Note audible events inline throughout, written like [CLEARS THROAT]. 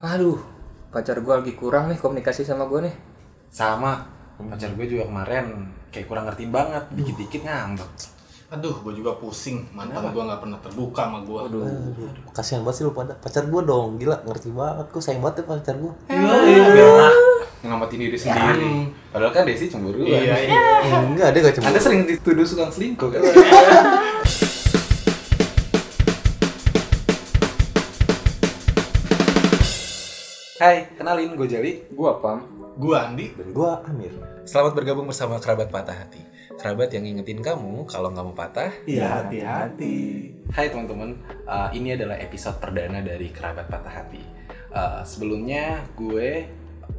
Aduh, pacar gue lagi kurang nih komunikasi sama gue nih. Sama, pacar gue juga kemarin kayak kurang ngerti banget, dikit-dikit ngambek. Aduh, gue juga pusing. Mantan gue nggak pernah terbuka sama gue. Aduh, Kasihan banget sih lu pada pacar gue dong, gila ngerti banget. Gue sayang banget ya pacar gue. Iya, biar ngamatin diri sendiri. Padahal kan Desi cemburu. Iya, iya. Enggak, dia gak cemburu. Anda sering dituduh suka selingkuh kan? [LAUGHS] Hai, kenalin gue Jali. gue pam. Gue Andi. Dan gue Amir. Selamat bergabung bersama kerabat patah hati. Kerabat yang ngingetin kamu kalau nggak mau patah. Iya, hati-hati. Hai teman-teman, Uh, ini adalah episode perdana dari kerabat patah hati. Uh, sebelumnya gue,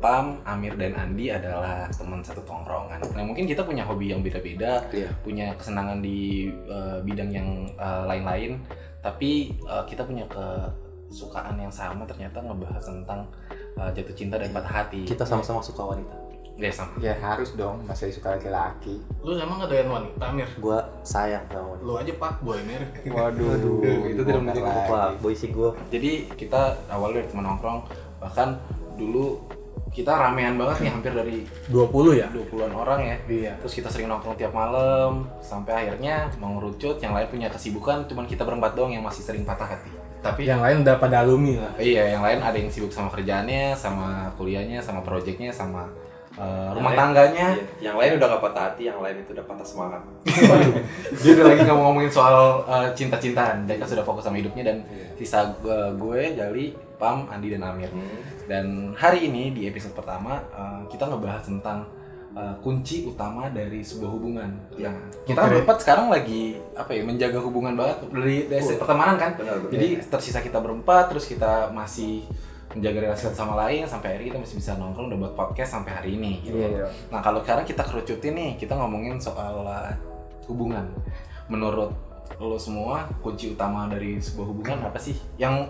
Pam, Amir dan Andi adalah teman satu tongkrongan. Nah mungkin kita punya hobi yang beda-beda, Iya. punya kesenangan di uh, bidang yang uh, lain-lain, tapi uh, kita punya kesukaan yang sama ternyata ngebahas tentang uh, jatuh cinta dan patah hati. Kita sama-sama suka wanita. Ya sama. Ya harus dong, masa suka laki-laki. Lu emang ngedoyan wanita, Mir? Gue sayang sama wanita. Lu aja pak boy, Mir. Waduh, itu tidak menjadi Apa? Boy sih gue. Jadi kita awal dari teman nongkrong, bahkan dulu kita ramean banget nih hampir dari 20 ya? 20-an orang ya. Iya. Terus kita sering nongkrong tiap malam sampai akhirnya mengerucut yang lain punya kesibukan cuman kita berempat doang yang masih sering patah hati. Tapi Yang lain udah pada alumni lah. iya yang lain ada yang sibuk sama kerjaannya, sama kuliahnya, sama proyeknya, sama uh, rumah lain- tangganya. Iya, Yang lain udah gak patah hati, yang lain itu udah patah semangat. [LAUGHS] Dia udah lagi ngomong ngomongin soal uh, cinta-cintaan. Mereka sudah fokus sama hidupnya dan sisa uh, gue, Jali, Pam, Andi dan Amir. Dan hari ini di episode pertama uh, kita ngebahas tentang uh, kunci utama dari sebuah hubungan. Yang kita Oke. berempat sekarang lagi apa ya menjaga hubungan banget dari dari pertemanan kan. Benar, benar. Jadi tersisa kita berempat terus kita masih menjaga relasi satu sama lain sampai akhirnya kita masih bisa nongkrong udah buat podcast sampai hari ini. Gitu. Iya, iya. Nah kalau sekarang kita kerucutin nih kita ngomongin soal uh, hubungan. Menurut lo semua kunci utama dari sebuah hubungan apa sih? Yang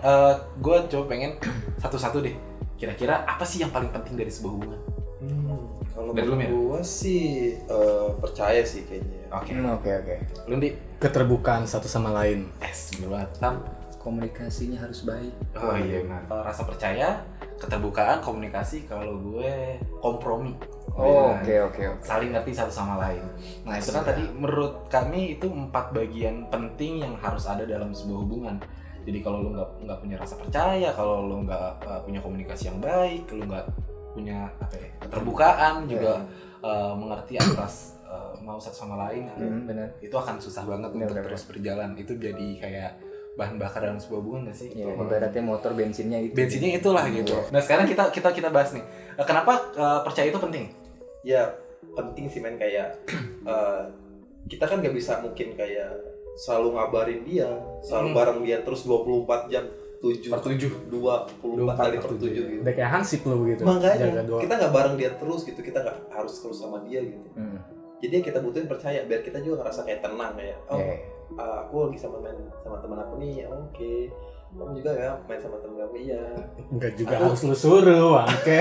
gue coba pengen [CLEARS THROAT] satu-satu deh. Kira-kira apa sih yang paling penting dari sebuah hubungan? Hmm, kalau menurut gua sih eh, percaya sih kayaknya. Oke, Hmm, Oke, oke. lu di Keterbukaan satu sama lain. es banget Tam. Komunikasinya harus baik. Oh iya benar. Rasa percaya, keterbukaan, komunikasi. Kalau gue kompromi. Oh, Nah, oke, oke, oke. saling ngerti satu sama lain. Nah itu kan tadi menurut kami itu empat bagian penting yang harus ada dalam sebuah hubungan. Jadi kalau lu nggak nggak punya rasa percaya, kalau lu nggak uh, punya komunikasi yang baik, lu nggak punya apa ya keterbukaan juga uh, mengerti atas uh, mau satu sama lain, Hmm, benar. itu akan susah banget Benar, untuk benar. terus berjalan. Itu jadi kayak bahan bakar dalam sebuah hubungan gak sih? Ya, ibaratnya motor bensinnya itu. Bensinnya itulah gitu. Nah sekarang kita kita kita bahas nih, Uh, kenapa uh, percaya itu penting? Ya penting sih men kayak [CLEARS THROAT] eh, kita kan gak bisa mungkin kayak selalu ngabarin dia, selalu Hmm. bareng dia terus 24 jam 7 Per tujuh. 24 kali per 7 gitu. Udah kayak Hansip lu gitu. Makanya kita nggak bareng dia terus gitu, kita nggak harus terus sama dia gitu. Hmm. Jadi yang kita butuhin percaya biar kita juga ngerasa kayak tenang kayak oh Ya, ah, aku lagi sama main sama teman aku nih, oke. Kamu juga ya main sama temen kamu iya. Enggak juga Aku- harus lu suruh, Wangke.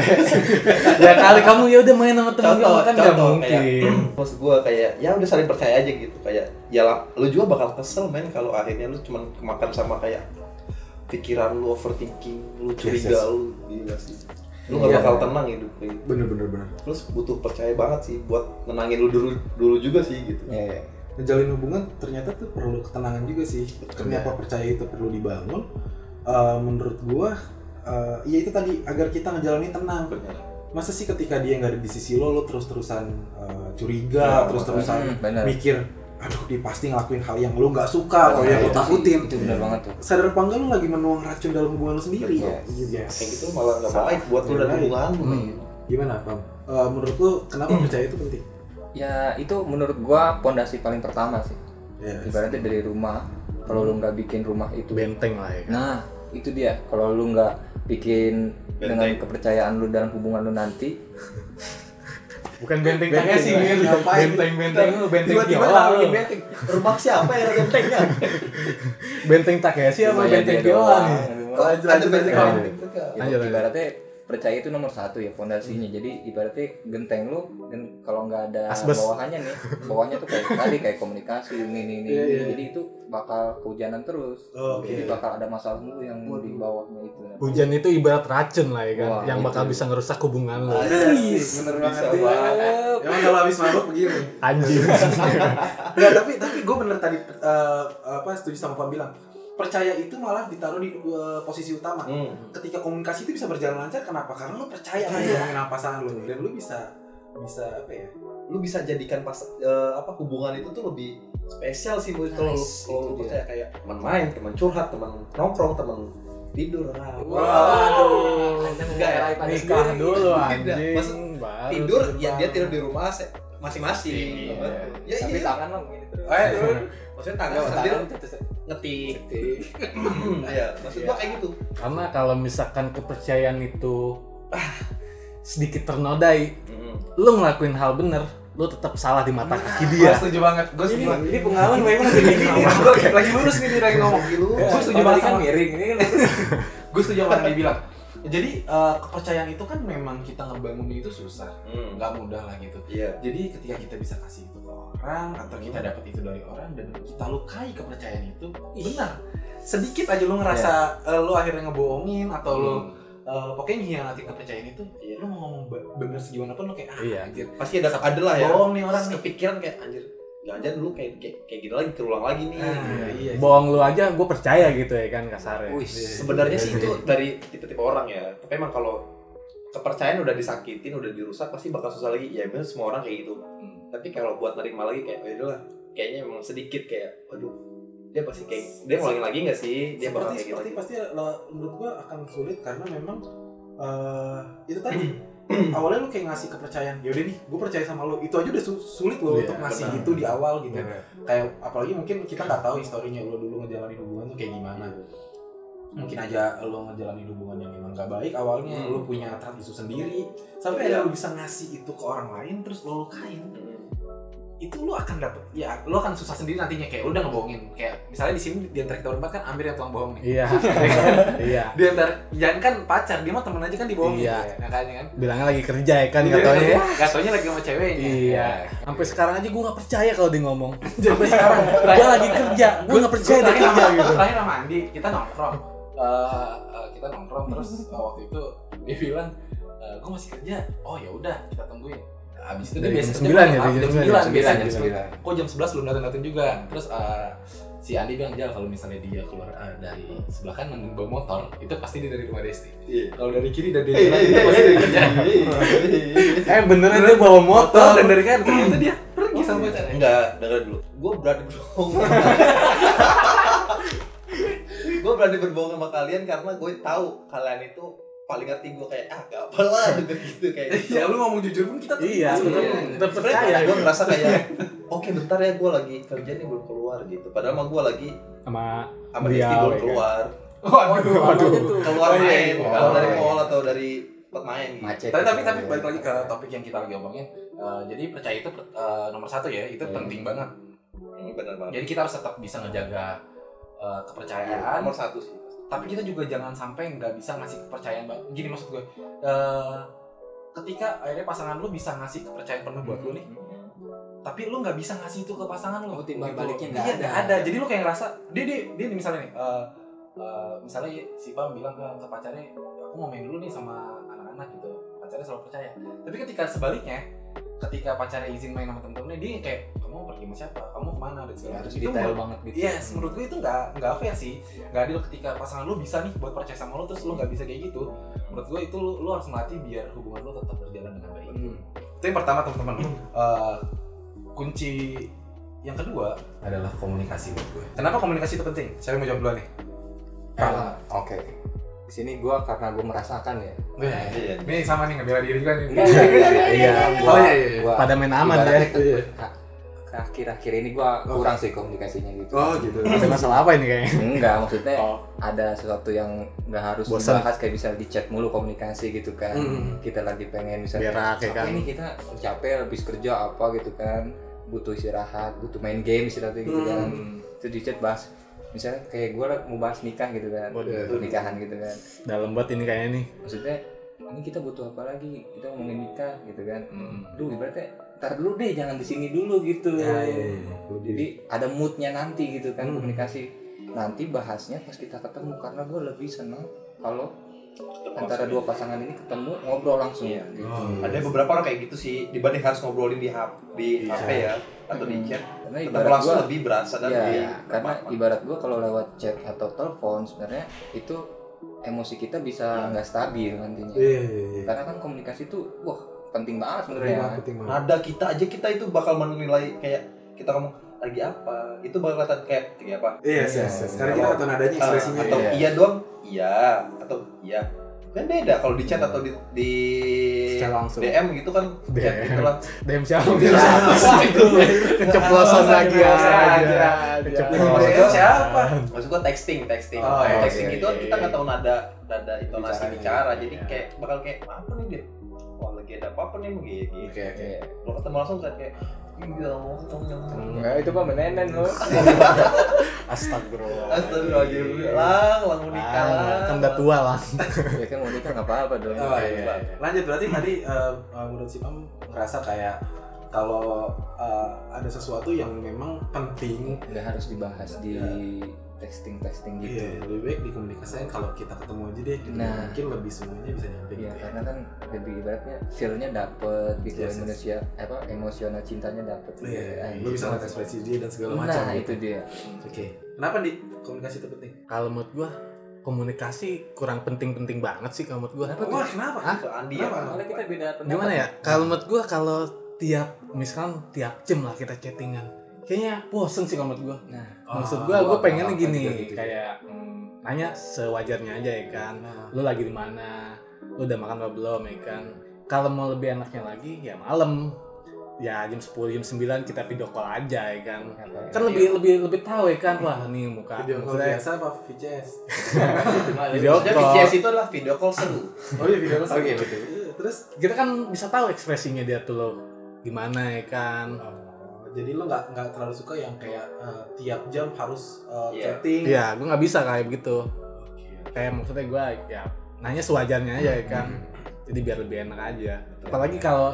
[LAUGHS] ya kali kamu ya udah main sama temen kamu kan nggak contoh, mungkin. [CLEARS THROAT] Maksud gue kayak ya udah saling percaya aja gitu kayak ya lah, lu juga bakal kesel men kalau akhirnya lu cuman kemakan sama kayak pikiran lu overthinking, lu curiga yes. lu gila sih. Lu gak Iya. bakal tenang hidup kayak gitu. Bener bener bener. Terus butuh percaya banget sih buat nenangin lu dulu dulu juga sih gitu. Ya, ya. Menjalin hubungan ternyata tuh perlu ketenangan juga sih. Kenapa percaya itu perlu dibangun? Eh, menurut gua, eh, ya itu tadi agar kita ngejalanin tenang. Benar. Masa sih ketika dia nggak ada di sisi lo, lo terus-terusan eh, curiga, Ya, terus-terusan Hmm, mikir, aduh dia pasti ngelakuin hal yang lo nggak suka atau yang lo sih, takutin. Itu benar banget tuh. Sadar apa enggak lo lagi menuang racun dalam hubungan lo sendiri? Yes. Yes. Kayak gitu malah gak baik buat lu dan Baik. hubungan lu. Hmm. Gimana, Bang? Eh, menurut lo kenapa percaya itu penting? Ya, itu menurut gua pondasi paling pertama sih. Yes. Ibaratnya dari rumah, kalau lu nggak bikin rumah itu Benteng lah ya. Nah, itu dia. Kalau lu nggak bikin dengan Benteng. kepercayaan lu dalam hubungan lu nanti, [LAUGHS] Bukan benteng Benteng, Takeshi, Mir. ngapain? Benteng-benteng lu, benteng Tiba-tiba lu. benteng. Rumah siapa yang ada bentengnya? Benteng Takeshi apa lumayan benteng dia Kiowa doang. nih? Ada benteng benteng ibaratnya percaya itu nomor satu ya fondasinya jadi ibaratnya genteng lu gen- kalau nggak ada Asbes. bawahannya nih [LAUGHS] bawahnya tuh kayak tadi kayak komunikasi ini ini ini Iya, iya. jadi itu bakal kehujanan terus Oke. jadi bakal ada masalah mulu yang di bawahnya itu Hujan itu ibarat racun lah ya kan, Wah, yang bakal itu. bisa ngerusak hubungan lo. bener banget. Emang kalau habis mabuk begini. [LAUGHS] Anjing. Enggak, tapi tapi gue bener tadi eh, apa setuju sama Pak bilang. Percaya itu malah ditaruh di eh, posisi utama. Hmm. Ketika komunikasi itu bisa berjalan lancar, kenapa? Karena lu percaya kan ngomongin sama pasangan lu dan lu bisa bisa apa ya? lu bisa jadikan pas eh, apa hubungan itu tuh lebih spesial sih menurut kalau lu- Nice, kalau lu itu dia. percaya kayak teman main, teman curhat, teman nongkrong, teman tidur. Nah, Waduh. Enggak ya? Nikah dulu anjing. Maksud, Baru tidur ya dia tidur di rumah masing-masing. Iya. Ya tapi iya. tangan lo begini terus Eh, [LAUGHS] maksudnya tangan Nggak, sambil ngetik. Iya, maksud gua kayak gitu. Karena kalau misalkan kepercayaan itu ah, sedikit ternodai, lu ngelakuin hal bener, lu tetap salah di mata kaki Gue dia. setuju banget. Gue setuju banget. ini pengalaman memang Ini, ini, gua lagi lurus nih dia lagi ngomong. Gue setuju banget kan sama miring ini kan gue setuju sama yang dia bilang. Jadi eh, kepercayaan itu kan memang kita ngebangunnya itu susah, Hmm. nggak mudah lah gitu. Iya. Jadi ketika kita bisa kasih itu ke orang atau kita dapat itu dari orang dan kita lukai kepercayaan itu, benar. Sedikit aja lu ngerasa eh, lu akhirnya ngebohongin atau lu eh, pokoknya ngianati kepercayaan itu, Iya. lu mau ngomong bener segimana pun lu kayak ah Iya. anjir. Pasti ada ada lah ya. Bohong nih orang kepikiran kayak anjir. Jangan-jangan dulu kayak kayak, kayak gitu lagi terulang lagi nih. Ah, iya. Bohong lu aja, gue percaya gitu ya kan kasarnya. Wih, Sebenarnya sih itu dari tipe-tipe orang ya. Tapi emang kalau kepercayaan udah disakitin, udah dirusak pasti bakal susah lagi. Ya memang semua orang kayak gitu. Tapi kalau buat nerima lagi kayak oh lah, kayaknya emang sedikit kayak aduh dia pasti kayak dia ngulangin lagi nggak sih dia bakal seperti kayak gitu seperti lagi. pasti lah, menurut gua akan sulit karena memang eh, itu tadi [CLEARS THROAT] [CLEARS THROAT] awalnya lu kayak ngasih kepercayaan yaudah nih gue percaya sama lu itu aja udah su- sulit lo Iya, untuk ngasih benar. itu di awal gitu Iya. kayak apalagi mungkin kita nggak tahu historinya lo dulu ngejalanin hubungan tuh kayak gimana mungkin aja lo ngejalanin hubungan yang memang gak baik awalnya Hmm. lo punya trust isu sendiri sampai Iya. ada lo bisa ngasih itu ke orang lain terus lo lukain. Itu lu akan dapet ya lu akan susah sendiri nantinya kayak lu udah ngebohongin kayak misalnya di sini di antara kita berempat kan Amir yang tukang bohong nih Iya. [LAUGHS] Iya. di antara jangan kan pacar dia mah temen aja kan dibohongin Iya. makanya kan Bilangnya lagi kerja ya kan Dia katanya ya. katanya lagi sama ceweknya Iya. Ya. Sampai sekarang aja gue gak percaya kalau dia ngomong. [LAUGHS] Sampai sekarang gue lagi kerja, gue gak percaya dia kerja sama, gitu. terakhir sama Andi kita nongkrong Eh, eh, kita nongkrong terus eh, waktu itu dia bilang gue masih kerja oh ya udah kita tungguin Abis itu dia Dari biasa jam kerja sembilan jam ya, jam sembilan, 9 jam sembilan. Kok jam 11 belum datang-datang juga. Terus eh, si Andi bilang Jal kalau misalnya dia keluar eh, dari sebelah kanan bawa motor, itu pasti dia dari rumah Desti. Iya. Kalau dari kiri dan dari Eh, jalan eh, itu pasti dari kerja. Eh beneran dia bawa Motor motor. dan dari kanan ternyata dia pergi sama pacarnya. Enggak, dengar dulu. Gue berani berbohong. [LAUGHS] gue berani berbohong sama kalian karena gue tahu kalian itu paling ngerti gue kayak ah gak apa lah juga [LAUGHS] gitu kayak gitu. Ya lu ngomong jujur pun kita Iya, Iya. tetap percaya gue ngerasa kayak [LAUGHS] oke bentar ya gue lagi kerja nih belum keluar gitu. Padahal mah gue lagi sama sama Desti belum ya keluar. Waduh, Waduh. Keluar Oh, iya, main, iya. kalau Oh, dari iya. mall atau dari tempat main. gitu. macet Tapi tapi tapi balik lagi ke topik yang kita lagi omongin. Eh, jadi percaya itu eh, nomor satu ya, itu Hmm. penting banget. Hmm, bener banget. Jadi kita harus tetap bisa ngejaga Iya, kepercayaan. nomor satu sih. Tapi kita juga jangan sampai nggak bisa ngasih kepercayaan Bang. gini maksud gue eh, ketika akhirnya pasangan lu bisa ngasih kepercayaan penuh buat lu nih tapi lu nggak bisa ngasih itu ke pasangan lu Oh, timbal baliknya nggak iya ada. ada jadi lu kayak ngerasa dia dia dia misalnya nih eh, eh, misalnya si Pam bilang ke, ke pacarnya aku mau main dulu nih sama anak-anak gitu pacarnya selalu percaya tapi ketika sebaliknya ketika pacarnya izin main sama temen-temennya dia kayak kamu pergi sama siapa kamu ke mana dan segala harus macam itu detail banget gitu Yes, menurut gue itu nggak nggak fair sih. Nggak adil ketika pasangan lu bisa nih buat percaya sama lu terus lu nggak bisa kayak gitu. Menurut gue itu lu, lu harus melatih biar hubungan lu tetap berjalan dengan baik. Hmm. Itu yang pertama teman-teman. Eh, kunci yang kedua adalah komunikasi menurut gue. Kenapa komunikasi itu penting? Saya mau jawab dulu nih. Ah, oke di sini gua karena gua merasakan ya Iya. Ini sama nih ngebela diri juga nih. Enggak, enggak, enggak. Iya. Gua- Oh, iya, iya, iya. gua Pada main aman ya. akhir-akhir ini gua kurang sih komunikasinya gitu Oh gitu. Ada masalah apa ini kayaknya? enggak maksudnya Oh. ada sesuatu yang nggak harus Bosan. dibahas kayak bisa di chat mulu komunikasi gitu kan Hmm. kita lagi pengen misalnya Berak, ya "Capek kan?" nih kita capek habis kerja apa gitu kan butuh istirahat butuh main game istilahnya gitu kan Hmm. itu di chat bahas misalnya kayak gue mau bahas nikah gitu kan Waduh. nikahan gitu kan Dalam buat ini kayaknya nih. maksudnya ini kita butuh apa lagi kita ngomongin nikah gitu kan Hmm. Duh ibaratnya ntar dulu deh jangan di sini dulu gitu Ya, ya, ya. jadi ada moodnya nanti gitu kan Hmm. komunikasi nanti bahasnya pas kita ketemu karena gue lebih seneng kalau antara dua pasangan ini ketemu ngobrol langsung Iya. gitu. Oh, ada beberapa orang kayak gitu sih dibanding harus ngobrolin di HP di Iya. HP ya atau di chat karena ibarat langsung gue lebih berasa dan ya, lebih karena bermakna. ibarat gue kalau lewat chat atau telepon sebenarnya itu emosi kita bisa nggak stabil nantinya Iya, iya, iya. karena kan komunikasi itu wah penting banget sebenarnya banget, penting banget. nada kita aja kita itu bakal menilai kayak kita ngomong lagi apa itu bakal kelihatan kayak lagi apa Iya, iya, iya. Sekarang kita nonton nadanya Ah, ekspresinya. atau Iya. iya doang iya atau iya kan beda kalau di chat atau di, di Secara langsung. DM gitu kan chat DM. gitu lah DM siapa? [LAUGHS] Itu. Keceplosan lagi. Maksud gua siapa? Maksud gua texting, texting. Oh, iya, texting iya, itu kan iya, kita iya. nggak tahu nada nada intonasi bicara, iya. jadi kayak bakal kayak apa nih dia? Wah lagi ada apa apa nih begitu. Oke, oke. Kalau ketemu langsung kan kayak iya mau ketemu Enggak, itu mah menenen lo. [LAUGHS] Astagfirullah. Astagfirullahaladzim, lang, lang mau nikah Ah, lang. kan udah tua lah. ya kan mau nikah nggak apa-apa dong. Oh, iya, iya. Lanjut berarti tadi eh, eh, menurut si Pam ngerasa kayak kalau eh, ada sesuatu yang memang penting Nggak harus dibahas di Iya. testing testing gitu. Iya, lebih baik dikomunikasikan kalau kita ketemu aja deh. gitu. Nah. mungkin lebih semuanya bisa nyampe Iya, gitu ya. karena kan lebih ibaratnya feel-nya dapet gitu Yes, yes. Indonesia apa emosional cintanya dapet. gitu. Iya, Ah, lu bisa gitu. lihat ekspresi dia dan segala Nah, macam. itu gitu. dia. Oke. Kenapa nih komunikasi itu penting? Kalau menurut gua komunikasi kurang penting-penting banget sih kalau menurut gua. Wah, kenapa? Hah? Andi ya. Kenapa? Soalnya kita beda pendapat. Gimana ya? Kalau menurut gua kalau tiap misalkan tiap jam lah kita chattingan, kayaknya bosen sih kalau menurut gua. Nah, Maksud gua, gua gua pengennya apa-apa gini, juga gitu. kayak mm, nanya sewajarnya aja ya kan. Nah, Lu lagi di mana? Lu udah makan apa belum ya kan? Kalau mau lebih enaknya lagi ya malam. Ya jam 10 jam 9 kita video call aja ya kan. Kan lebih lebih lebih tahu ya kan wah nih muka video call maksudnya biasa apa VCS? [LAUGHS] video call. VCS itu adalah video call seru. Oh iya video call. Oke, betul. Terus Kita kan bisa tahu ekspresinya dia tuh lo gimana ya kan. oh, jadi lu nggak nggak terlalu suka yang kayak eh, tiap jam harus eh, Iya. chatting. Iya, gue nggak bisa kayak begitu. Oke. Kayak maksudnya gue ya nanya sewajarnya aja ya kan. Jadi biar lebih enak aja. Apalagi kalau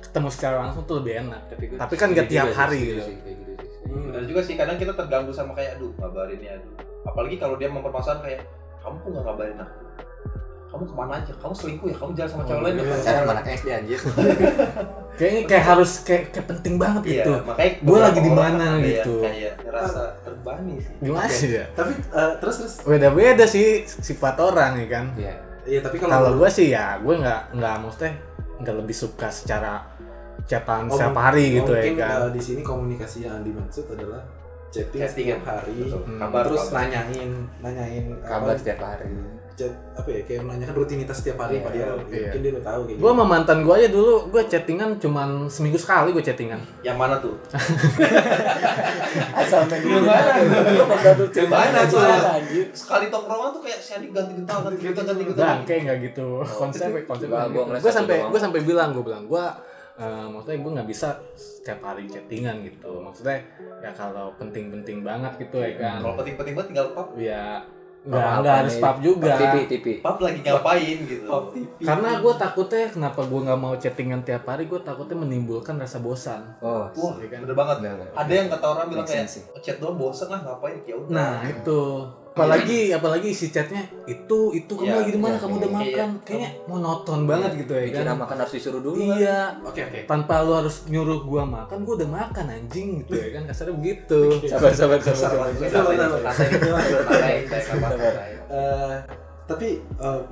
ketemu secara langsung tuh lebih enak. tapi, Tapi kan nggak tiap juga hari gitu. sih, kayak gitu. Hmm. Benar juga sih kadang kita terganggu sama kayak aduh ngabarin ya aduh. Apalagi kalau dia mempermasalahan kayak kamu kok nggak ngabarin aku? Kamu ke mana aja? Kamu selingkuh ya? Kamu jalan sama cewek lain ya? Pacaran sama anak SD anjir. [LAUGHS] Kayaknya kayak harus kayak, kayak penting banget Iya, gitu. makanya Gua beberapa lagi di mana kayak- gitu. Kayak ngerasa terbani sih. Gimana sih ya? Tapi eh, terus terus. Beda-beda sih sifat orang ya kan. Iya. Iya tapi kalau Kalau gue sih ya gue nggak nggak maksudnya nggak lebih suka secara chatan Oh, setiap hari gitu ya mungkin, kan. eh, di sini komunikasi yang dimaksud adalah chatting, Chatting setiap hari. Betul. Hmm. Kabar terus kabar. nanyain nanyain Kabar apa, setiap hari. chat apa ya kayak menanyakan rutinitas setiap hari Iya, padahal iya. mungkin dia udah tahu kayak Gue sama mantan gue aja dulu gue chattingan cuman seminggu sekali gue chattingan. Yang mana tuh? [LAUGHS] Asal main Yang mana? Yang mana tuh? Sekali tongkrongan tuh kayak Andi ganti gental, ganti gental, ganti gental. Bangke nggak gitu. Konsep konsep ngeliat gue satu sampai gue sampai bilang gue bilang gue eh, maksudnya gue nggak bisa setiap hari chattingan gitu. Maksudnya ya kalau penting-penting banget gitu ya kan. Kalau penting-penting banget tinggal pap. Ya nggak nggak harus pub juga. TV, TV. Pap lagi ngapain gitu. Karena gue takutnya kenapa gue nggak mau chattingan tiap hari gue takutnya menimbulkan rasa bosan. Oh, Wah, Iya kan? bener banget. bener. Ada yang kata orang bilang kayak sih. chat doang bosen lah ngapain ya udah. Nah itu apalagi apalagi isi chatnya itu itu kamu Iya, lagi di mana iya, kamu udah iya. makan kayaknya monoton banget gitu ya Dikira kan makan harus disuruh dulu kan. iya oke oke tanpa lu harus nyuruh gua makan gua udah makan anjing gitu ya kan kasarnya begitu Sabar, sabar, sabar. Sabar. Eh, tapi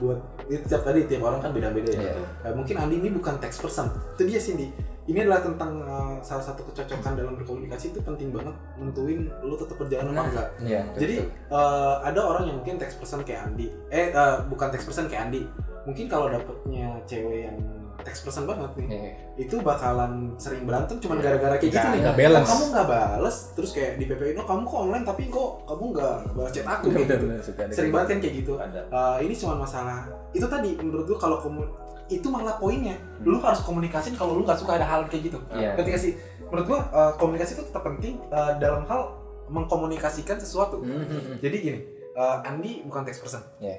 buat itu tiap tadi tiap orang kan beda-beda ya. Iya. Eh, mungkin Andi ini bukan text person. Itu dia Cindy. Ini adalah tentang eh, salah satu kecocokan dalam berkomunikasi itu penting banget nentuin lu tetap berjalan apa enggak. Iya, Jadi eh, ada orang yang mungkin text person kayak Andi. Eh eh, bukan text person kayak Andi. Mungkin kalau dapetnya cewek yang text person banget nih, Iya. itu bakalan sering berantem cuman gara-gara kayak gitu nih. nggak balance. Kamu nggak bales, terus kayak di PPI, no kamu kok online tapi kok kamu nggak balas chat aku gitu. Sering kayak banget kan kayak gitu. Ada. Eh, ini cuma masalah itu tadi menurut gua kalau komun itu malah poinnya lu harus komunikasiin kalau lu nggak suka ada hal kayak gitu Iya. ketika sih menurut gua eh, komunikasi itu tetap penting eh, dalam hal mengkomunikasikan sesuatu Hmm, hmm, hmm. jadi gini eh, Andi bukan text person Iya.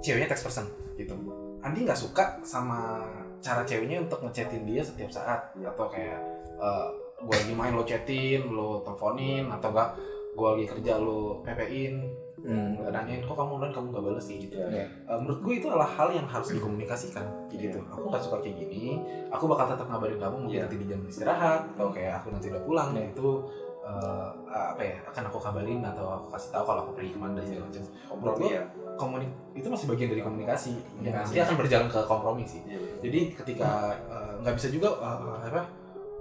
ceweknya text person gitu Andi nggak suka sama cara ceweknya untuk ngechatin dia setiap saat atau kayak eh, gua lagi main lo chatin lo teleponin atau enggak gua lagi kerja lo pepein Hmm. nanyain kok kamu online kamu nggak balas kayak gitu Iya. Eh, menurut gue itu adalah hal yang harus dikomunikasikan kayak gitu aku nggak suka kayak gini aku bakal tetap ngabarin kamu mungkin Iya. nanti di jam istirahat atau kayak aku nanti udah pulang Iya. itu eh, apa ya akan aku kabarin atau aku kasih tahu kalau aku pergi ke mana dan segala macam kompromi ya komuni itu masih bagian dari komunikasi. Komunikasi. nanti akan berjalan ke kompromi sih. Iya. jadi ketika eh, nggak bisa juga eh, apa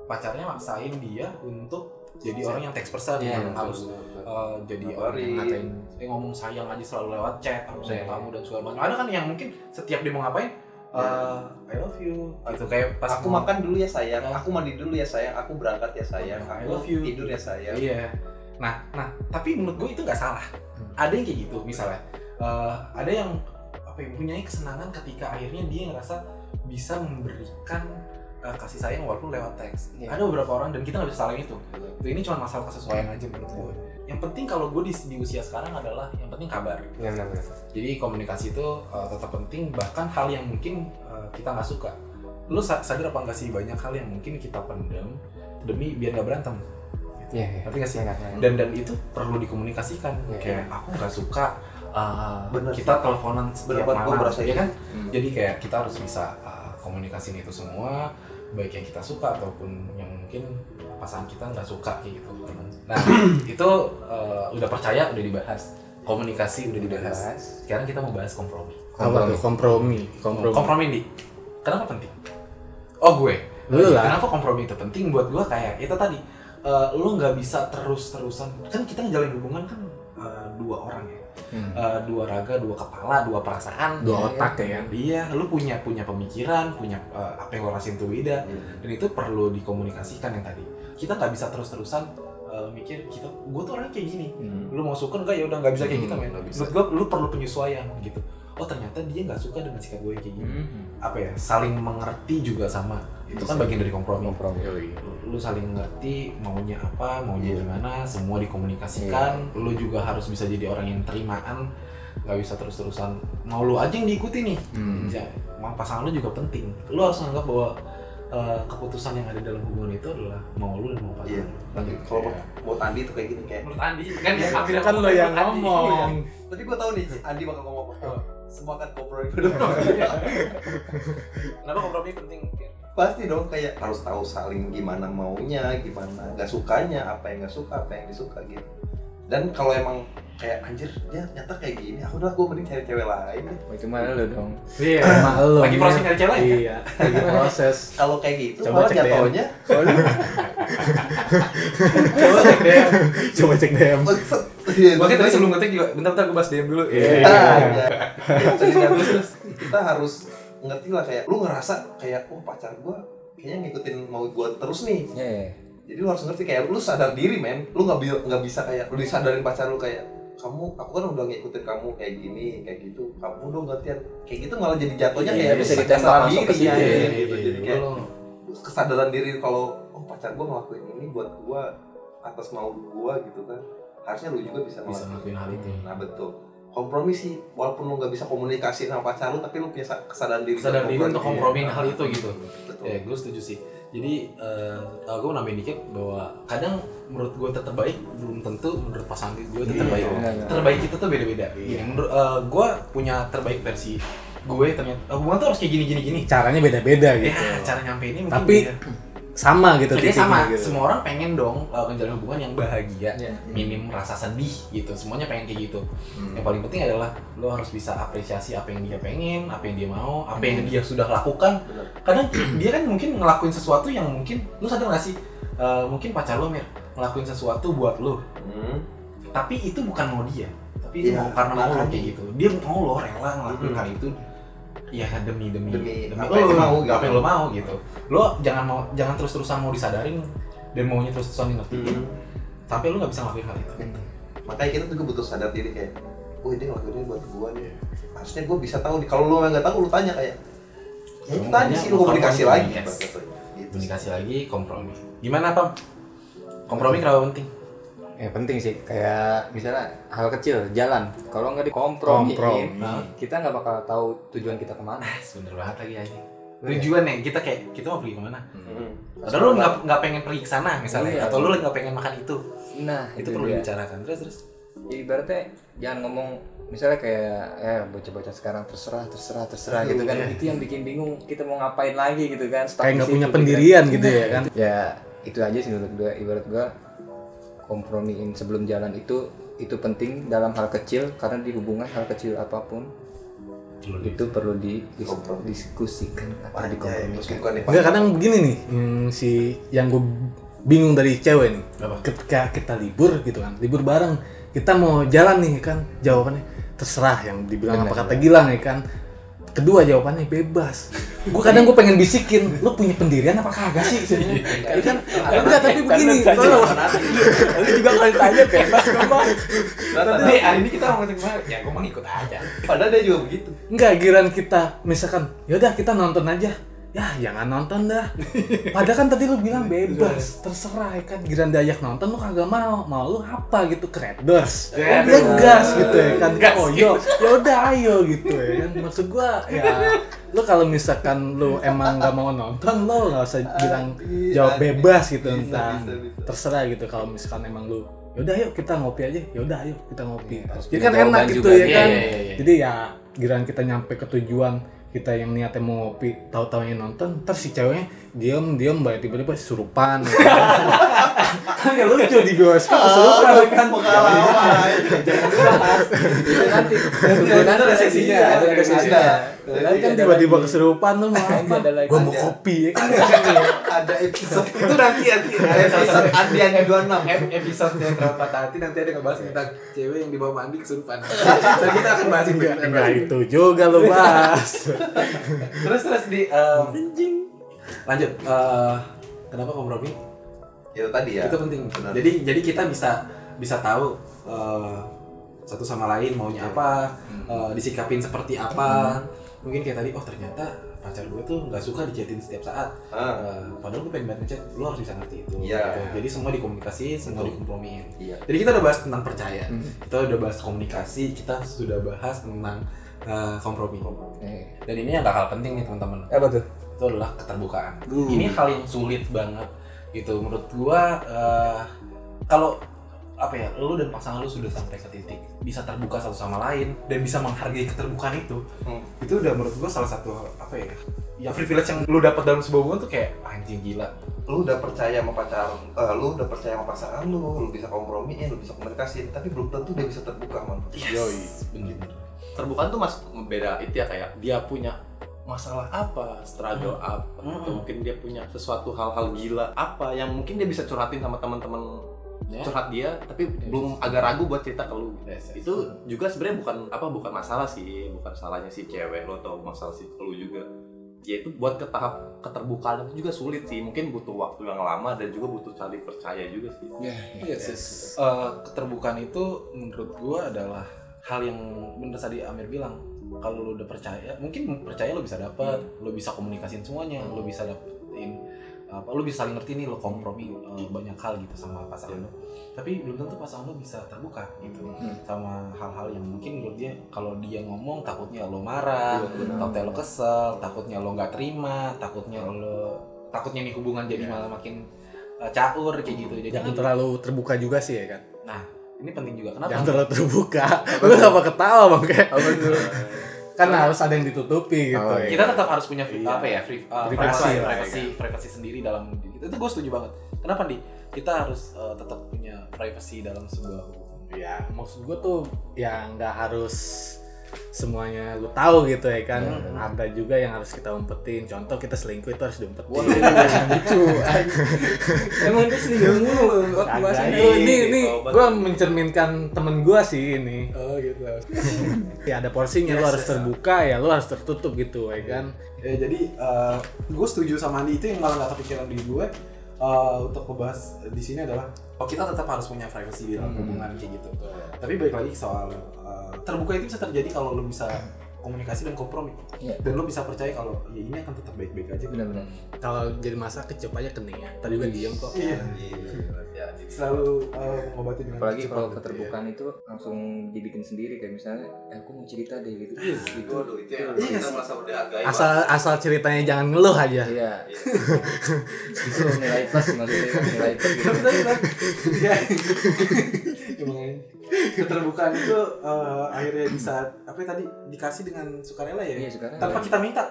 pacarnya maksain dia untuk jadi orang yang text person Iya, yang betul, harus uh, jadi orang yang ngatain eh, ngomong sayang aja selalu lewat chat aku sayang Iya. kamu dan segala macam. Ada kan yang mungkin setiap dia mau ngapain uh, I love you gitu. Kayak pas aku mau- makan dulu ya sayang. Aku mandi dulu ya sayang. Aku berangkat ya sayang. I love you. tidur ya sayang. Iya. Nah nah tapi menurut gue itu nggak salah. Hmm. ada yang kayak gitu misalnya uh, ada yang apa ya, mempunyai kesenangan ketika akhirnya dia ngerasa bisa memberikan uh, kasih sayang walaupun lewat teks Iya. ada beberapa orang dan kita nggak bisa salahin itu Itu ini cuma masalah kesesuaian aja menurut gue yang penting kalau gue di, di usia sekarang adalah yang penting kabar Iya, benar, benar. Jadi komunikasi itu uh, tetap penting bahkan hal yang mungkin uh, kita nggak suka. Lu sa- sadar apa nggak sih banyak hal yang mungkin kita pendam demi biar nggak berantem. Iya, iya. Ngerti nggak sih? Ingat, ingat. Dan dan itu perlu dikomunikasikan. Iya, kayak aku nggak suka uh, Bener. kita teleponan setiap Bener gua malam, merasa ya kan? Hmm. Jadi kayak kita harus bisa uh, komunikasiin itu semua baik yang kita suka ataupun yang mungkin pasangan kita nggak suka kayak gitu. Nah [CLEARS THROAT] itu uh, udah percaya udah dibahas komunikasi udah dibahas. Bahas. Sekarang kita mau bahas kompromi. Apa tuh kompromi? Kompromi. Kompromi di. Kenapa penting? Oh gue. Lu lah. Kenapa kompromi itu penting buat gue kayak itu tadi. eh, lu nggak bisa terus-terusan kan kita ngejalanin hubungan kan eh, dua orang ya Hmm. Eh, dua raga dua kepala dua perasaan Dua otak ya kan? Iya, lu punya punya pemikiran, punya eh, apa yang lo rasain tuh beda, dan itu perlu dikomunikasikan yang tadi. Kita nggak bisa terus-terusan eh, mikir kita, gue tuh orangnya kayak gini. Hmm. Lu mau suka enggak ya udah nggak bisa kayak gitu Hmm, men. nggak bisa. Menurut gue lu perlu penyesuaian gitu. Oh ternyata dia nggak suka dengan sikap gue kayak gini. Hmm. Apa ya? Saling mengerti juga sama. Itu kan bagian dari kompromi. Kompromi. Lu, lu saling ngerti maunya apa, maunya gimana, semua dikomunikasikan. Lu juga harus bisa jadi orang yang terimaan nggak bisa terus-terusan mau lu aja yang diikuti nih Hmm. Pasangan lu juga penting. Lu harus menganggap bahwa eh, keputusan yang ada dalam hubungan itu adalah mau lu dan mau pasangan. Iya. lu. Lanjut. Kalau Iya. buat Andi tuh kayak gini kayak. menurut Andi kan ya, Kan lo yang ngomong. Tapi gue tahu nih Andi bakal ngomong? Semua kan kompromi pada [LAUGHS] Kenapa kompromi penting? Pasti dong kayak harus tahu saling gimana maunya, gimana nggak sukanya, apa yang nggak suka, apa yang disuka gitu. Dan kalau emang kayak anjir dia nyata kayak gini, aku udah gue mending cari cewek lain deh. Oh, cuma lu dong. Iya, [LAUGHS] sama lo. Lagi proses nyari cewek ya? Iya, lagi proses. [LAUGHS] Kalau kayak gitu, Coba malah cek DM. jatuhnya Coba cek deh. Coba cek DM. Iya, Makanya tadi sebelum ngetik juga, bentar-bentar gue bahas DM dulu. Iya. Ah, iya. Jadi kan terus kita harus ngerti lah kayak lu ngerasa kayak oh pacar gua kayaknya ngikutin mau gua terus nih. Iya, iya. Jadi lu harus ngerti kayak lu sadar diri men. Lu nggak bi- nggak bisa kayak lu disadarin pacar lu kayak kamu aku kan udah ngikutin kamu kayak gini kayak gitu kamu dong gantian kayak gitu malah jadi jatuhnya Iya, kayak bisa ditembak masuk ke diri, situ ya, ya. gitu. jadi kayak kesadaran diri kalau oh pacar gua ngelakuin ini buat gua atas mau gua gitu kan harusnya lu juga bisa bisa ngelakuin hal itu. Nah betul. Kompromi sih, walaupun lu nggak bisa komunikasi sama pacar lu, tapi lu punya sa- kesadaran diri. Kesadaran diri untuk kompromiin hal itu gitu. Betul. Ya, gue setuju sih. Jadi, uh, gue nambahin dikit bahwa kadang menurut gue tetap baik, belum tentu menurut pasangan gue tetap Iya, baik. benar, benar. Terbaik itu tuh beda-beda. Gini, menurut gue punya terbaik versi gue ternyata uh, hubungan tuh harus kayak gini gini gini. Caranya beda-beda gitu. Ya, cara nyampe ini mungkin Tapi beda. Sama gitu Jadi sama, gitu. semua orang pengen dong uh, menjalin hubungan yang bahagia, Iya. minim rasa sedih gitu. Semuanya pengen kayak gitu. Hmm. Yang paling penting adalah lo harus bisa apresiasi apa yang dia pengen, apa yang dia mau, apa yang dia sudah lakukan. Kadang [CLEARS THROAT] dia kan mungkin ngelakuin sesuatu yang mungkin lo sadar gak sih? Eh, mungkin pacar lo mir ngelakuin sesuatu buat lo, Hmm. tapi itu bukan mau dia, tapi Iya, mau karena mau lo kayak gitu. Dia mau lo rela ngelakuin Hmm. hal itu ya demi demi Demi demi, apa lo, yang lo mau, apa gitu. yang lo mau gitu. Lo jangan mau jangan terus terusan mau disadarin dan maunya terus terusan dingertiin Hmm. sampai lo nggak bisa ngelakuin hal itu. Makanya kita juga butuh sadar diri kayak, oh ini buat gua nih. Harusnya gua bisa tahu nih. Kalau lu nggak tahu, lu tanya kayak, ya itu tadi sih lu komunikasi lagi. yes. Gitu. Komunikasi lagi kompromi. Gimana Pam? Kompromi kenapa penting? Ya penting sih kayak misalnya hal kecil jalan kalau nggak dikompromiin Komprom. kita nggak bakal tahu tujuan kita ke mana [LAUGHS] Bener banget lagi aja. Tujuan ya kita kayak kita mau pergi ke mana? Hmm. Padahal lu nggak nggak pengen pergi ke sana misalnya, Iya. atau lu lagi nggak pengen makan itu, nah itu perlu dia. dibicarakan. Terus terus. Ya, ibaratnya jangan ngomong misalnya kayak ya bocah-bocah sekarang terserah terserah terserah gitu kan itu yang bikin bingung kita mau ngapain lagi gitu kan Stuck kayak nggak punya gitu pendirian gitu ya kan ya itu aja sih menurut gue ibarat gue kompromiin sebelum jalan itu itu penting dalam hal kecil karena di hubungan hal kecil apa pun itu perlu didiskusikan atau dikompromikan nih, Pak. Enggak kadang begini nih hmm, si yang gue bingung dari cewek nih Apa? ketika kita libur gitu kan libur bareng kita mau jalan nih kan jawabannya terserah yang dibilang apa kata Gilang ya kan kedua jawabannya bebas. Gue kadang gue pengen bisikin lo punya pendirian apa kagak sih? Itu kan? enggak tapi begini kalau lu juga kalau ditanya bebas ngomong Nih hari ini kita mau ke mana? Ya gue mau ngikut aja. Padahal dia juga begitu. Enggak, giran kita misalkan, yaudah kita nonton aja. Ya, jangan nonton dah. Padahal kan tadi lu bilang [LAUGHS] bebas, terserah ya kan. Giran diajak nonton lu kagak mau. Mau lu apa gitu, kreders. Oh, dia gas gitu ya kan. Oh, yo, yaudah ayo gitu ya kan. Maksud gua ya lu kalau misalkan lu emang nggak mau nonton lu nggak usah bilang jawab bebas gitu entah bisa. terserah gitu kalau misalkan emang lu yaudah yuk kita ngopi aja yaudah ayo kita ngopi jadi kan enak gitu ya Iya, kan iya, iya, iya. jadi ya giran kita nyampe ke tujuan kita yang niatnya mau ngopi tahu taunya nonton terus si ceweknya diem diem mbak tiba-tiba surupan ya [LAUGHS] kan nggak lucu di bioskop kesurupan ya kan? itu nanti tunggu nanti ada sesinya ada ada sesinya. Nanti kan tiba-tiba kesurupan lu mau apa ada lagi. gua mau kopi ya kan? Ada episode. Itu nanti nanti. Episode. Andian 26. episode yang terlalu patah hati. Nanti ada ngebahas tentang cewek yang dibawa mandi kesurupan. [LAUGHS] Dan kita akan bahas itu. enggak itu juga lu bahas Terus terus di lanjut. eh, kenapa kompromi? Itu tadi ya. Itu penting. Benar. Jadi jadi kita bisa bisa tahu eh, satu sama lain maunya apa, eh, disikapin seperti apa. Mungkin kayak tadi, oh ternyata pacar gue tuh nggak suka dichatin setiap saat. Ah, Eh, padahal gue pengen banget ngechat, lo harus bisa ngerti itu. Iya. gitu. Jadi semua dikomunikasi, semua dikompromiin. iya. Jadi kita udah bahas tentang percaya, Hmm. kita udah bahas komunikasi, kita sudah bahas tentang eh, kompromi. Eh, Dan ini yang hal penting nih teman-teman apa tuh itu adalah keterbukaan. Ini hal yang sulit banget gitu menurut gua eh, kalau apa ya, lu dan pasangan lu sudah sampai ke titik bisa terbuka satu sama lain dan bisa menghargai keterbukaan itu. Hmm. Itu udah menurut gua salah satu apa ya? Ya privilege yang lu dapat dalam sebuah hubungan tuh kayak anjing gila. Lu udah percaya sama pacar, eh, lu udah percaya sama pasangan lu, lu bisa kompromi, lu bisa komunikasi, tapi belum tentu dia bisa terbuka, man. Yoi, bener. terbukaan tuh mas beda itu ya kayak dia punya masalah apa, struggle apa, Hmm. atau mungkin dia punya sesuatu hal-hal gila apa yang mungkin dia bisa curhatin sama teman-teman Ya. curhat dia, tapi belum agak ragu buat cerita ke lu. Yes, yes. Itu juga sebenarnya bukan apa bukan masalah sih, bukan salahnya si cewek lo atau masalah si lu juga. Ya itu buat ke tahap keterbukaan itu juga sulit sih, mungkin butuh waktu yang lama dan juga butuh saling percaya juga sih. Yes, yes. Eh, keterbukaan itu menurut gua adalah hal yang bener tadi Amir bilang. Kalau lu udah percaya, mungkin percaya lu bisa dapat, lu bisa komunikasiin semuanya, lu bisa dapetin apa, lu bisa saling ngerti nih, lu kompromi eh, banyak hal gitu sama pasangan lu. Tapi belum tentu pasangan lu bisa terbuka gitu sama hal-hal yang mungkin menurut dia kalau dia ngomong takutnya lo marah, takutnya lo kesel, takutnya lo nggak terima, takutnya lo takutnya nih hubungan jadi malah makin eh, caur kayak gitu. Jadi jangan terlalu terbuka juga sih ya kan? Nah, ini penting juga. Kenapa? jangan terlalu terbuka lu apa ketawa bang kayak kan harus ada yang ditutupi gitu Oh, ya. Kita tetap harus punya free, Iya. apa ya, free, uh, Privasi privasi, privasi sendiri dalam itu. Itu gue setuju banget. Kenapa di kita harus uh, tetap punya privasi dalam sebuah hubungan. ya maksud gue tuh ya nggak harus semuanya lu tahu gitu ya kan. Ada juga yang harus kita umpetin. Contoh kita selingkuh itu harus diumpetin. Lucu [LAUGHS] emang dia selingkuh mulu. Waktu Kagak, bahasa itu ini ini. Gue mencerminkan temen gue sih ini. Oh gitu. [LAUGHS] ya ada porsinya. Lu harus terbuka ya. Lu harus tertutup gitu ya kan. Ya, jadi gue setuju sama Andi. Itu yang malah gak kepikiran di gue. Eh, untuk membahas di sini adalah Oh kita tetap harus punya privasi di dalam hubungan kayak gitu. Tapi balik lagi soal uh, terbuka itu bisa terjadi kalau lu bisa komunikasi dan kompromi Iya. dan lo bisa percaya kalau ya ini akan tetap baik-baik aja benar-benar Kalau jadi masa kecup aja kening ya. Tadi gue diem kok. iya selalu uh, mengobati dengan apalagi kalau gitu. keterbukaan itu langsung dibikin sendiri kayak misalnya eh, aku mau cerita deh gitu gitu Waduh, itu yang Iya kita sih. merasa udah agak Asal asal ceritanya jangan ngeluh aja. iya [LAUGHS] itu nilai plus maksudnya nilai plus gitu. Ya, keterbukaan itu uh, akhirnya bisa apa ya tadi dikasih dengan sukarela ya? Iya sekarang tanpa kita minta.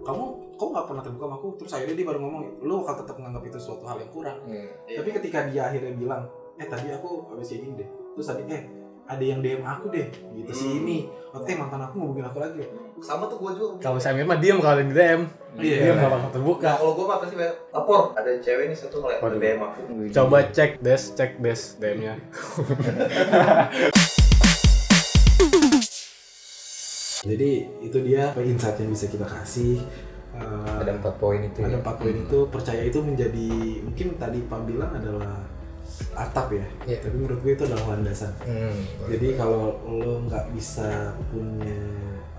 Kamu kok nggak pernah terbuka sama aku terus akhirnya dia baru ngomong lu bakal tetap menganggap itu suatu hal yang kurang. Iya. tapi ketika dia akhirnya bilang eh tadi aku habis kayak gini deh. Terus tadi eh ada yang DM aku deh gitu si Hmm. ini. Eh mantan aku ngubungin aku lagi sama tuh gue juga Kalau saya mah diem kalau di DM. Iya. Dia nggak bakal terbuka. Nah, kalau gue mah pasti lapor ada cewek nih satu ngeliat Waduh. DM aku Coba cek des, cek des DM-nya. [LAUGHS] jadi itu dia insight yang bisa kita kasih Uh, ada empat poin itu ada ya. empat poin itu percaya itu menjadi mungkin tadi Pak bilang adalah atap ya Iya. tapi menurut gue itu adalah landasan Hmm. jadi kalau lo nggak bisa punya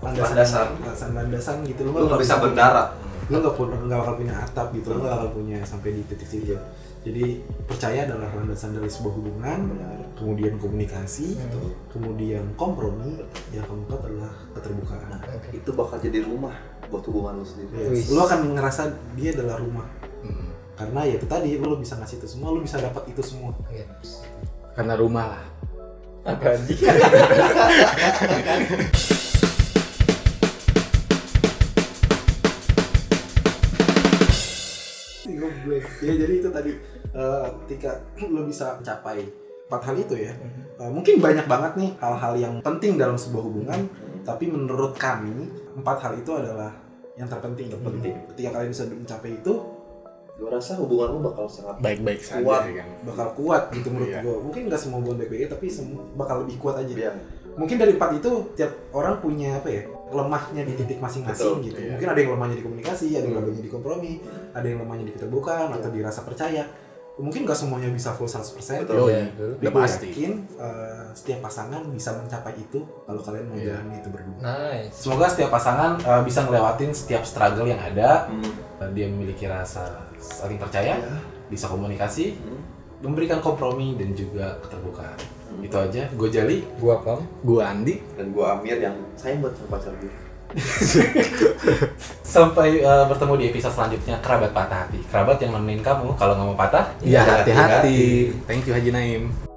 Landasan. landasan landasan gitu lo lu nggak bisa berdarah. lo nggak pun nggak bakal punya atap gitu lo nggak bakal punya sampai di titik situ jadi percaya adalah landasan dari sebuah hubungan kemudian komunikasi kemudian kompromi yang keempat adalah keterbukaan. Itu bakal jadi rumah buat hubungan lu sendiri. Yes. Lo akan ngerasa dia adalah rumah. Hmm. karena ya itu tadi lo bisa ngasih itu semua lo bisa dapat itu semua. Karena rumah lah. apa [LAUGHS] ya jadi itu tadi eh, ketika [CLEARS THROAT] lo bisa mencapai empat hal itu ya eh, mungkin banyak banget nih hal-hal yang penting dalam sebuah hubungan tapi menurut kami empat hal itu adalah yang terpenting terpenting ketika kalian bisa mencapai itu gue rasa hubungan lu bakal sangat Baik-baik saja Kuat. ya kan. bakal kuat gitu menurut Iya. gue mungkin nggak semua hubungan baik-baik tapi sem- bakal lebih kuat aja ya mungkin dari empat itu tiap orang punya apa ya lemahnya di titik masing-masing gitu iya. mungkin ada yang lemahnya di komunikasi ada yang lemahnya di kompromi ada yang lemahnya di keterbukaan atau di rasa percaya mungkin nggak semuanya bisa full 100% Betul. Yoi. tapi gue pasti. yakin eh, setiap pasangan bisa mencapai itu kalau kalian mau Iya. jalani itu berdua nice Semoga setiap pasangan uh, bisa ngelewatin setiap struggle yang ada. Hmm. Uh, Dia memiliki rasa saling percaya, Ya. bisa komunikasi, Hmm. memberikan kompromi dan juga keterbukaan. Itu aja. Gue Jali. gua pam Gua Andi. dan gue Amir yang sayang buat sama pacar gue [LAUGHS] Sampai uh, bertemu di episode selanjutnya kerabat patah hati. Kerabat yang nemenin kamu kalau nggak mau patah. Iya Iya, hati-hati. Thank you Haji Naim.